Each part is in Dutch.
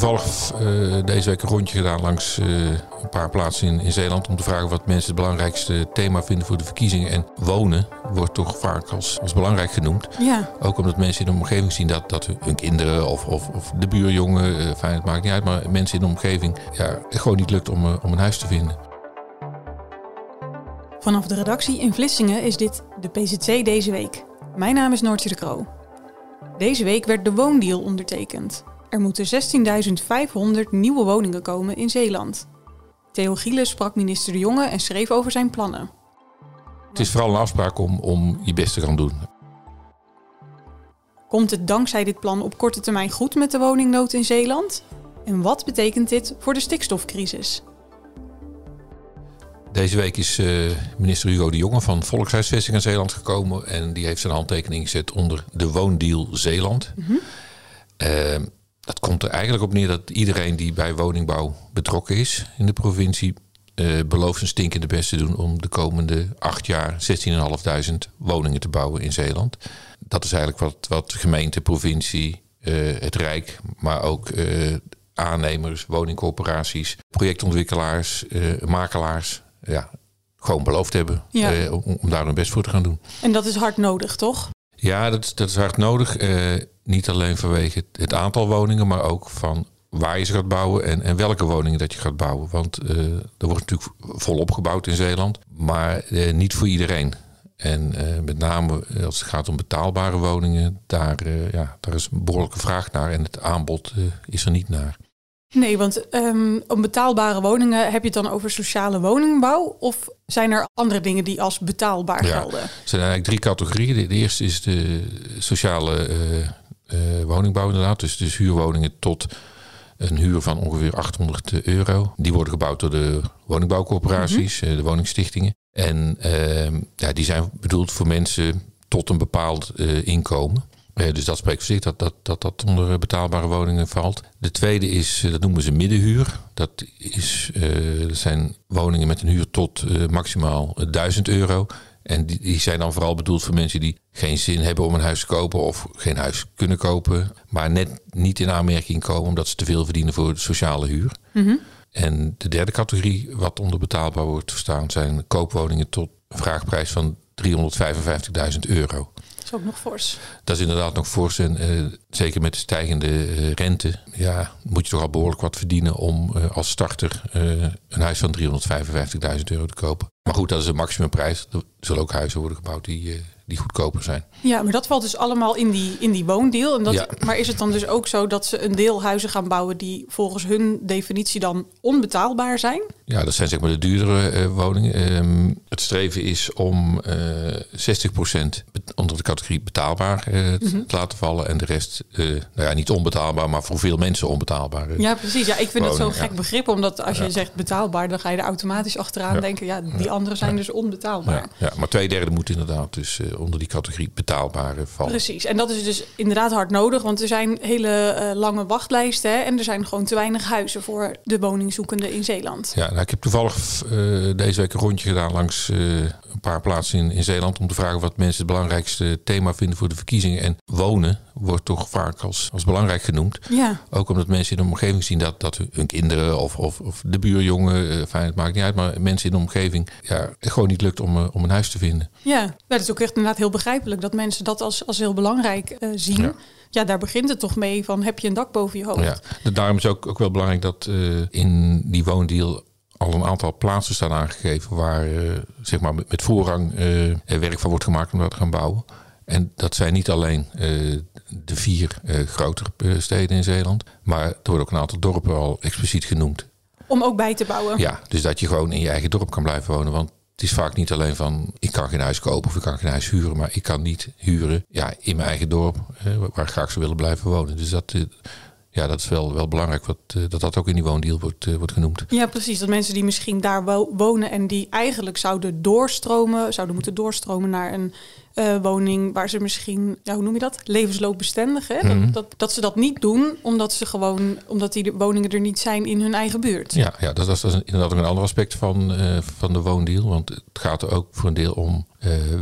Toevallig uh, deze week een rondje gedaan langs uh, een paar plaatsen in, in, Zeeland om te vragen wat mensen het belangrijkste thema vinden voor de verkiezingen. En wonen wordt toch vaak als, als belangrijk genoemd. Ja. Ook omdat mensen in de omgeving zien dat, dat hun kinderen of, of, of de buurjongen, uh, fijn, het maakt niet uit, maar mensen in de omgeving ja, gewoon niet lukt om, om een huis te vinden. Vanaf de redactie in Vlissingen is dit de PZC deze week. Mijn naam is Noortje de Kroo. Deze week werd de woondeal ondertekend. Er moeten 16.500 nieuwe woningen komen in Zeeland. Theo Gieles sprak minister De Jonge en schreef over zijn plannen. Het is vooral een afspraak om, om je best te gaan doen. Komt het dankzij dit plan op korte termijn goed met de woningnood in Zeeland? En wat betekent dit voor de stikstofcrisis? Deze week is uh, minister Hugo de Jonge van Volkshuisvesting in Zeeland gekomen. En die heeft zijn handtekening gezet onder de woondeal Zeeland. Mm -hmm. Er eigenlijk op neer dat iedereen die bij woningbouw betrokken is in de provincie uh, belooft een stinkende best te doen om de komende acht jaar 16.500 woningen te bouwen in Zeeland. Dat is eigenlijk wat, wat gemeente, provincie, uh, het Rijk, maar ook uh, aannemers, woningcorporaties, projectontwikkelaars, makelaars, ja, gewoon beloofd hebben ja. om, om daar hun best voor te gaan doen. En dat is hard nodig, toch? Ja, dat, dat is hard nodig. Niet alleen vanwege het, het, aantal woningen, maar ook van waar je ze gaat bouwen en, en welke woningen dat je gaat bouwen. Want uh, er wordt natuurlijk volop gebouwd in Zeeland, maar uh, niet voor iedereen. En uh, met name als het gaat om betaalbare woningen, daar, ja, daar is een behoorlijke vraag naar en het aanbod is er niet naar. Nee, want um, om betaalbare woningen heb je het dan over sociale woningbouw? Of zijn er andere dingen die als betaalbaar ja, gelden? Er zijn eigenlijk drie categorieën. De, eerste is de sociale woningbouw inderdaad. Dus, dus huurwoningen tot een huur van ongeveer 800 euro. Die worden gebouwd door de woningbouwcorporaties, mm -hmm. de woningstichtingen. En uh, ja, die zijn bedoeld voor mensen tot een bepaald uh, inkomen. Uh, dus dat spreekt voor zich dat dat, dat dat onder betaalbare woningen valt. De tweede is, dat noemen ze middenhuur. Dat, is, dat zijn woningen met een huur tot maximaal 1000 euro. En die, die, zijn dan vooral bedoeld voor mensen die geen zin hebben om een huis te kopen of geen huis kunnen kopen, maar net niet in aanmerking komen omdat ze te veel verdienen voor de sociale huur. Mm -hmm. En de derde categorie, wat onder betaalbaar wordt verstaan, zijn koopwoningen tot een vraagprijs van 355.000 euro. Dat is ook nog fors. Dat is inderdaad nog fors. En uh, zeker met de stijgende uh, rente, ja, moet je toch al behoorlijk wat verdienen om uh, als starter een huis van 355.000 euro te kopen. Maar goed, dat is de maximumprijs. Zullen ook huizen worden gebouwd die, die goedkoper zijn. Ja, maar dat valt dus allemaal in die, in die woondeel. En dat, Ja. Maar is het dan dus ook zo dat ze een deel huizen gaan bouwen die volgens hun definitie dan onbetaalbaar zijn? Ja, dat zijn zeg maar de duurdere uh, woningen. Um, het streven is om uh, 60% onder de categorie betaalbaar uh, mm -hmm. te laten vallen. En de rest, nou ja, niet onbetaalbaar, maar voor veel mensen onbetaalbaar. Ja, precies. Ja, ik vind woningen, het zo'n gek ja. begrip, omdat als je zegt betaalbaar, dan ga je er automatisch achteraan denken, ja, die anderen zijn dus onbetaalbaar. Ja, maar twee derde moet inderdaad dus uh, onder die categorie betaalbare vallen. Precies. En dat is dus inderdaad hard nodig, want er zijn hele uh, lange wachtlijsten hè, en er zijn gewoon te weinig huizen voor de woningzoekenden in Zeeland. Ja, nou, ik heb toevallig uh, deze week een rondje gedaan langs een paar plaatsen in, in Zeeland om te vragen wat mensen het belangrijkste thema vinden voor de verkiezingen. En wonen wordt toch vaak als, als belangrijk genoemd. Ja. Ook omdat mensen in de omgeving zien dat, dat hun kinderen of, of, of de buurjongen, fijn, het maakt niet uit, maar mensen in de omgeving ja, gewoon niet lukt om, om een huis te vinden. Ja, dat is ook echt inderdaad heel begrijpelijk dat mensen dat als, als heel belangrijk uh, zien. Ja. ja. daar begint het toch mee van heb je een dak boven je hoofd. Ja, daarom is ook, ook wel belangrijk dat uh, in die woondeal al een aantal plaatsen staan aangegeven waar uh, zeg maar met, met voorrang er werk van wordt gemaakt om dat te gaan bouwen. En dat zijn niet alleen de vier grotere steden in Zeeland, maar er worden ook een aantal dorpen al expliciet genoemd. Om ook bij te bouwen. Ja, dus dat je gewoon in je eigen dorp kan blijven wonen. Want het is vaak niet alleen van ik kan geen huis kopen of ik kan geen huis huren, maar ik kan niet huren ja, in mijn eigen dorp, waar ik graag zou willen blijven wonen. Dus dat, ja, dat is wel, wel belangrijk wat, eh, dat dat ook in die woondeal wordt, eh, wordt genoemd. Ja, precies. Dat mensen die misschien daar wo- wonen en die eigenlijk zouden doorstromen, zouden moeten doorstromen naar een eh, woning waar ze misschien, ja, hoe noem je dat? Levensloopbestendig. Hè? Mhm. Dat, dat, dat ze dat niet doen omdat ze gewoon, omdat die woningen er niet zijn in hun eigen buurt. Ja, ja dat, is- dat is inderdaad ook een ander aspect van, van de woondeal. Want het gaat er ook voor een deel om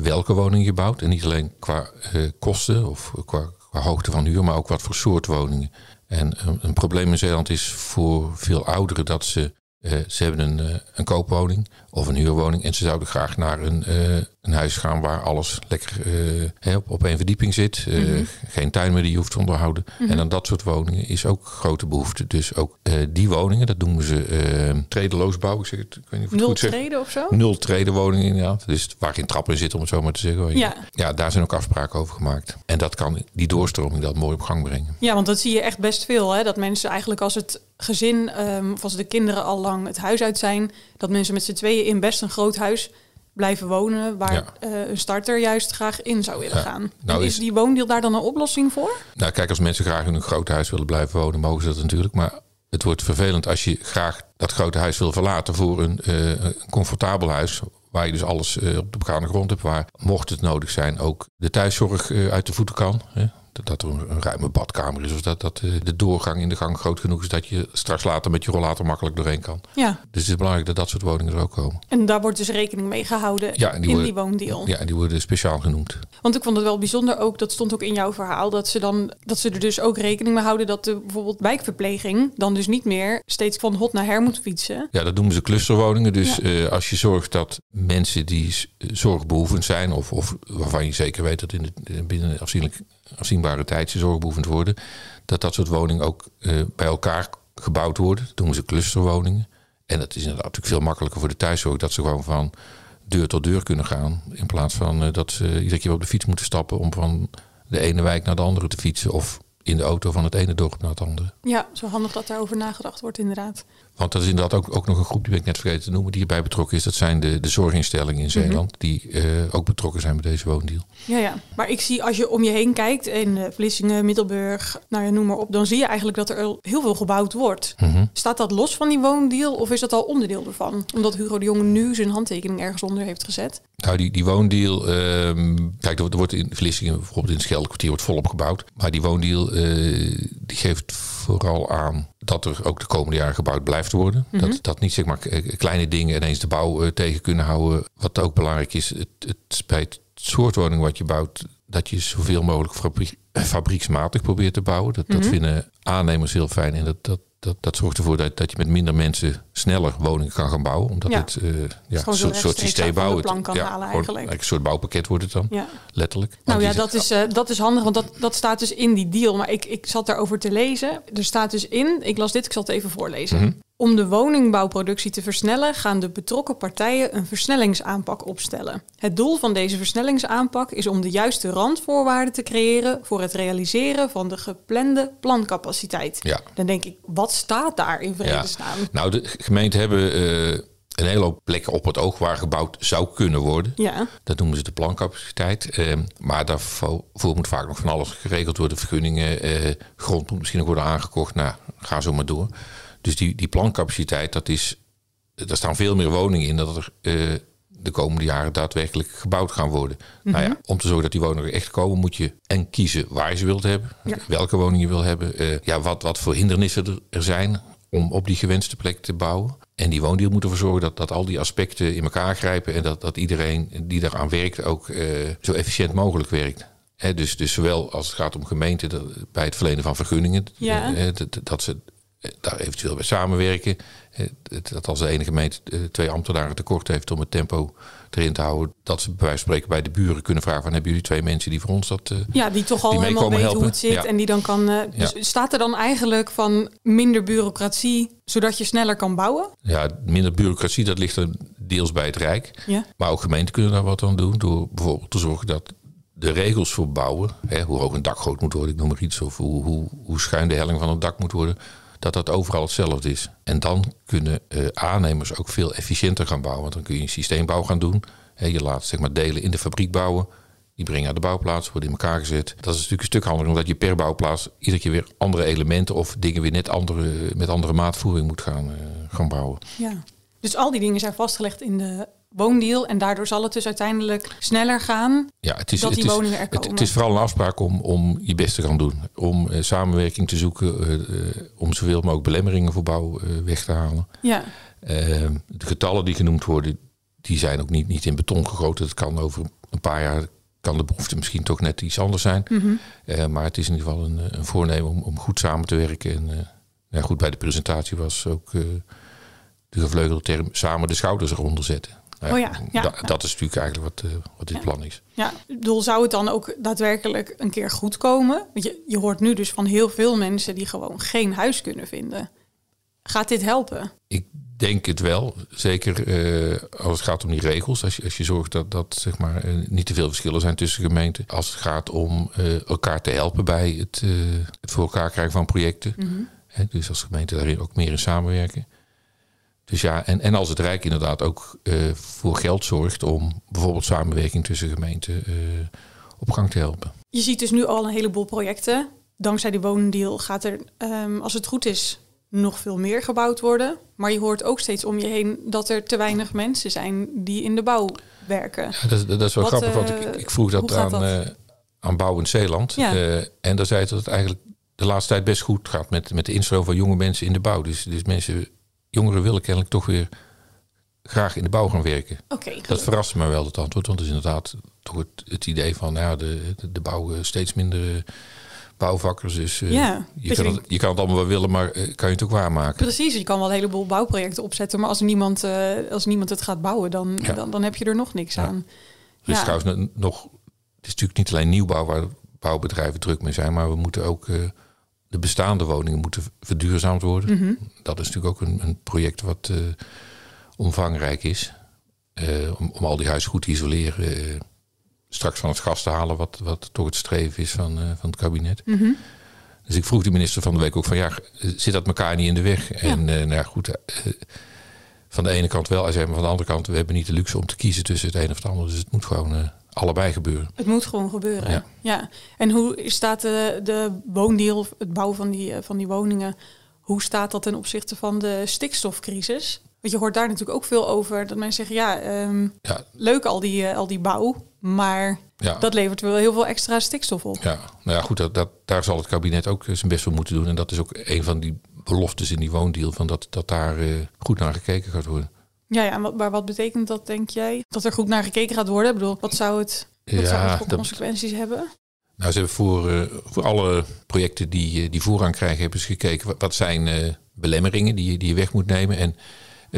welke woning je bouwt. En niet alleen qua kosten of qua, qua hoogte van huur, maar ook wat voor soort woningen. En een, probleem in Zeeland is voor veel ouderen dat ze, eh, ze hebben een, eh, een koopwoning of een huurwoning. En ze zouden graag naar een, eh, een huis gaan waar alles lekker eh, hè, op, op één verdieping zit. Eh, Geen tuin meer die je hoeft te onderhouden. En aan dat soort woningen is ook grote behoefte. Dus ook eh, die woningen, dat noemen ze tredeloos bouwen. Ik, zeg het, ik weet niet of Nul treden of zo? Nul treden woningen inderdaad. Dus waar geen trap in zit, om het zo maar te zeggen. Ja. ja, daar zijn ook afspraken over gemaakt. En dat kan die doorstroming dat mooi op gang brengen. Ja, want dat zie je echt best veel. Hè? Dat mensen eigenlijk als het gezin, ehm, of als de kinderen al lang het huis uit zijn, dat mensen met z'n tweeën in best een groot huis blijven wonen, waar Ja. eh, een starter juist graag in zou willen Ja. gaan. Nou En is is- die woondeal daar dan een oplossing voor? Nou, kijk, als mensen graag in een groot huis willen blijven wonen, mogen ze dat natuurlijk. Maar het wordt vervelend als je graag dat grote huis wil verlaten voor een, eh, comfortabel huis. Waar je dus alles eh, op de begaande grond hebt. Waar, mocht het nodig zijn, ook de thuiszorg uit de voeten kan. Hè? Dat- er een, een ruime badkamer is. Of dat, dat eh, de doorgang in de gang groot genoeg is dat je straks later met je rollator makkelijk doorheen kan. Ja, Dus het is belangrijk dat dat soort woningen er ook komen. en daar wordt dus rekening mee gehouden Ja, die in worden- die woondeal. Ja, en die worden speciaal genoemd. Want ik vond het wel bijzonder ook, dat stond ook in jouw verhaal, dat ze dan dat ze er dus ook rekening mee houden dat de bijvoorbeeld wijkverpleging dan dus niet meer steeds van hot naar her moet fietsen. Ja, dat noemen ze clusterwoningen. Dus Ja. eh, als je zorgt dat mensen die zorgbehoevend zijn, of, of waarvan je zeker weet dat in de, binnen afzienlijk, afzienbare tijd ze zorgbehoevend worden, dat dat soort woningen ook eh, bij elkaar gebouwd worden. Dat noemen ze clusterwoningen. En dat is inderdaad natuurlijk veel makkelijker voor de thuiszorg, dat ze gewoon van deur tot deur kunnen gaan. In plaats van eh, dat ze iedere keer op de fiets moeten stappen om van de ene wijk naar de andere te fietsen. Of in de auto van het ene dorp naar het andere. Ja, zo handig dat daarover nagedacht wordt inderdaad. Want dat is inderdaad ook, ook nog een groep, die ben ik net vergeten te noemen, die hierbij betrokken is. Dat zijn de, de zorginstellingen in Zeeland, die eh, ook betrokken zijn bij deze woondeal. Ja, ja. Maar ik zie als je om je heen kijkt in eh, Vlissingen, Middelburg, nou ja, noem maar op, dan zie je eigenlijk dat er heel veel gebouwd wordt. Mhm. Staat dat los van die woondeal of is dat al onderdeel ervan? Omdat Hugo de Jonge nu zijn handtekening ergens onder heeft gezet. Nou, die, die woondeal, ehm, kijk, er, er wordt in Vlissingen, bijvoorbeeld in het Scheldekwartier, wordt volop gebouwd. Maar die woondeal, eh, die geeft vooral aan dat er ook de komende jaren gebouwd blijft worden. dat, dat niet zeg maar k- kleine dingen ineens de bouw eh, tegen kunnen houden. Wat ook belangrijk is, het, het bij het soort woning wat je bouwt, dat je zoveel mogelijk fabrie- fabrieksmatig probeert te bouwen. Dat, dat vinden aannemers heel fijn en dat, dat, dat, dat zorgt ervoor dat, dat je met minder mensen sneller woningen kan gaan bouwen. Omdat Ja. het eh ja, een zo soort, soort systeem bouwen. kan ja, halen gewoon eigenlijk. Een soort bouwpakket wordt het dan, Ja. letterlijk. Nou Want ja, dat is, eh, dat is handig, want dat, dat staat dus in die deal. Maar ik, ik zat daarover te lezen. Er staat dus in, ik las dit, ik zal het even voorlezen. Mhm. Om de woningbouwproductie te versnellen, gaan de betrokken partijen een versnellingsaanpak opstellen. Het doel van deze versnellingsaanpak is om de juiste randvoorwaarden te creëren voor het realiseren van de geplande plancapaciteit. Ja. Dan denk ik, wat staat daar in vredesnaam? Nou, de gemeenten hebben eh, een hele hoop plekken op het oog waar gebouwd zou kunnen worden. Ja, Dat noemen ze de plancapaciteit. Eh, maar daarvoor moet vaak nog van alles geregeld worden. Vergunningen, eh, grond moet misschien nog worden aangekocht. Nou, ga zo maar door. Dus die, die plancapaciteit, dat is, daar staan veel meer woningen in dan dat er eh, de komende jaren daadwerkelijk gebouwd gaan worden. Nou ja, om te zorgen dat die woningen echt komen, moet je en kiezen waar je ze wilt hebben. Ja. Welke woning je wil hebben. eh, ja, wat, wat voor hindernissen er, zijn om op die gewenste plek te bouwen. En die woondeal moet ervoor zorgen dat, dat al die aspecten in elkaar grijpen. En dat, dat iedereen die daaraan werkt ook eh, zo efficiënt mogelijk werkt. Dus, dus zowel als het gaat om gemeenten bij het verlenen van vergunningen. Ja. dat, dat ze daar eventueel bij samenwerken. Eh, Dat als de ene gemeente eh, twee ambtenaren tekort heeft om het tempo erin te houden. Dat ze bij wijze van spreken bij de buren kunnen vragen van hebben jullie twee mensen die voor ons dat... eh, Ja, die toch al Die mee helemaal weten hoe het helpen. zit. Ja. En die dan kan. dus Ja. staat er dan eigenlijk van minder bureaucratie, zodat je sneller kan bouwen? Ja, minder bureaucratie, dat ligt er deels bij het Rijk. Ja. Maar ook gemeenten kunnen daar wat aan doen. Door bijvoorbeeld te zorgen dat de regels voor bouwen, hè, hoe hoog een dak groot moet worden, ik noem maar iets, of hoe, hoe, hoe schuin de helling van het dak moet worden, dat dat overal hetzelfde is. En dan kunnen eh, aannemers ook veel efficiënter gaan bouwen. Want dan kun je een systeembouw gaan doen. Je laat zeg maar delen in de fabriek bouwen. Die brengen naar de bouwplaats, worden in elkaar gezet. Dat is natuurlijk een stuk handiger, omdat je per bouwplaats iedere keer weer andere elementen of dingen weer net andere, met andere maatvoering moet gaan, uh, gaan bouwen. Ja. Dus al die dingen zijn vastgelegd in de woondeal. En daardoor zal het dus uiteindelijk sneller gaan ja, het is, dat die het woningen er het, komen. het is vooral een afspraak om, om je best te gaan doen. Om eh, samenwerking te zoeken, eh, eh, om zoveel mogelijk belemmeringen voor bouw weg te halen. ja. Eh, de getallen die genoemd worden, die zijn ook niet, niet in beton gegoten. Het kan over een paar jaar, kan de behoefte misschien toch net iets anders zijn. Mhm. Maar het is in ieder geval een, een voornemen om, om goed samen te werken. En ja, goed, bij de presentatie was ook de gevleugelde term samen de schouders eronder zetten. Nou Oh ja, ja, da- ja. Dat is natuurlijk eigenlijk wat, eh, wat dit Ja. plan is. Ja, ik bedoel, zou het dan ook daadwerkelijk een keer goed komen? Want je, je hoort nu dus van heel veel mensen die gewoon geen huis kunnen vinden. Gaat dit helpen? Ik denk het wel. Zeker eh, als het gaat om die regels. Als je, als je zorgt dat, dat zeg maar, eh, niet te veel verschillen zijn tussen gemeenten. Als het gaat om elkaar te helpen bij het, het voor elkaar krijgen van projecten. Hè, dus als gemeenten daarin ook meer in samenwerken. Dus ja, en, en als het Rijk inderdaad ook eh, voor geld zorgt om bijvoorbeeld samenwerking tussen gemeenten eh, op gang te helpen. Je ziet dus nu al een heleboel projecten. Dankzij die woondeal gaat er, ehm, als het goed is, nog veel meer gebouwd worden. Maar je hoort ook steeds om je heen dat er te weinig mensen zijn die in de bouw werken. Ja, dat, is- dat is wel Wat, grappig, want eh, ik, ik vroeg dat aan, dat? aan Bouw in Zeeland. Ja. En daar zei het dat het eigenlijk de laatste tijd best goed gaat met, met de instroom van jonge mensen in de bouw. Dus, dus mensen, jongeren willen kennelijk toch weer graag in de bouw gaan werken. Oké, Dat verraste me wel, het antwoord. Want het is inderdaad toch het, het idee van nou ja, de, de, bouw eh, steeds minder bouwvakkers. Dus Ja, je, dat kan je het, je kan het allemaal wel willen, maar eh, kan je het ook waarmaken? Precies, je kan wel een heleboel bouwprojecten opzetten, maar als niemand, als niemand het gaat bouwen, dan, Ja. dan, dan heb je er nog niks Ja. aan. Er is Ja. trouwens nog, het is natuurlijk niet alleen nieuwbouw waar bouwbedrijven druk mee zijn, maar we moeten ook de bestaande woningen moeten verduurzaamd worden. Mhm. Dat is natuurlijk ook een, een project wat eh, omvangrijk is. Eh, om, om al die huizen goed te isoleren. eh, straks van het gas te halen, wat, wat toch het streven is van, van het kabinet. Mhm. Dus ik vroeg de minister van de week ook van ja, zit dat elkaar niet in de weg? En nou ja, goed, van de ene kant wel. Maar van de andere kant, we hebben niet de luxe om te kiezen tussen het een of het ander. Dus het moet gewoon allebei gebeuren. Het moet gewoon gebeuren. Ja. Ja. En hoe staat de, de woondeal, het bouwen van die, eh, van die woningen, hoe staat dat ten opzichte van de stikstofcrisis? Want je hoort daar natuurlijk ook veel over dat mensen zeggen, ja, ehm, Ja, leuk al die, eh, al die bouw, maar ja. dat levert wel heel veel extra stikstof op. Ja, nou ja, goed, dat, dat, daar zal het kabinet ook eh, zijn best voor moeten doen. En dat is ook een van die beloftes in die woondeal, van dat, dat daar goed naar gekeken gaat worden. Ja, ja, en wat, maar wat betekent dat, denk jij? Dat er goed naar gekeken gaat worden? Ik bedoel, wat zou het, wat Ja, zou het voor dat- consequenties hebben? Nou, ze hebben voor, eh, voor alle projecten die, eh, die voorrang krijgen, hebben ze gekeken wat, wat zijn eh, belemmeringen die, je- die je weg moet nemen. En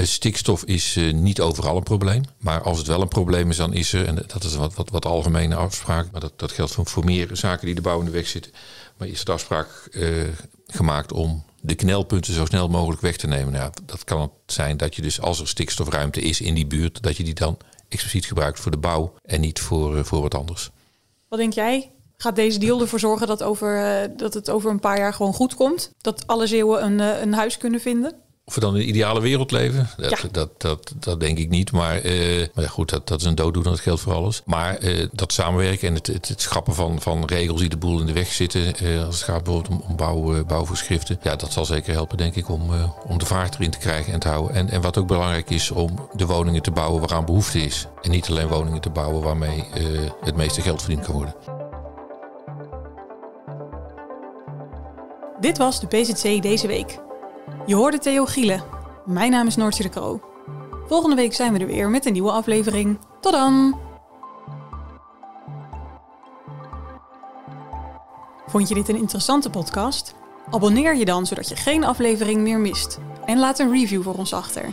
stikstof is niet overal een probleem. Maar als het wel een probleem is, dan is er, en dat is een wat, wat, wat algemene afspraak, maar dat, dat geldt voor, voor meer zaken die de bouw in de weg zitten. Maar is de afspraak gemaakt om de knelpunten zo snel mogelijk weg te nemen. Nou, dat kan zijn dat je dus als er stikstofruimte is in die buurt, dat je die dan expliciet gebruikt voor de bouw en niet voor, eh, voor wat anders. Wat denk jij? Gaat deze deal ervoor zorgen dat, over, eh, dat het over een paar jaar gewoon goed komt? Dat alle Zeeuwen een, eh, een huis kunnen vinden? Of we dan in de ideale wereld leven, dat, Ja. dat, dat, dat denk ik niet. Maar, eh, maar ja, goed, dat, dat is een dooddoener, dat geldt voor alles. Maar eh, dat samenwerken en het, het, het schrappen van, van regels die de boel in de weg zitten... eh, als het gaat bijvoorbeeld om, om bouw, bouwvoorschriften... ja, dat zal zeker helpen, denk ik, om, om de vaart erin te krijgen en te houden. En, en wat ook belangrijk is, om de woningen te bouwen waaraan behoefte is. En niet alleen woningen te bouwen waarmee het meeste geld verdiend kan worden. Dit was de PZC deze week. Je hoorde Theo Gielen. Mijn naam is Noortje de Kroo. Volgende week zijn we er weer met een nieuwe aflevering. Tot dan! Vond je dit een interessante podcast? Abonneer je dan zodat je geen aflevering meer mist. En laat een review voor ons achter.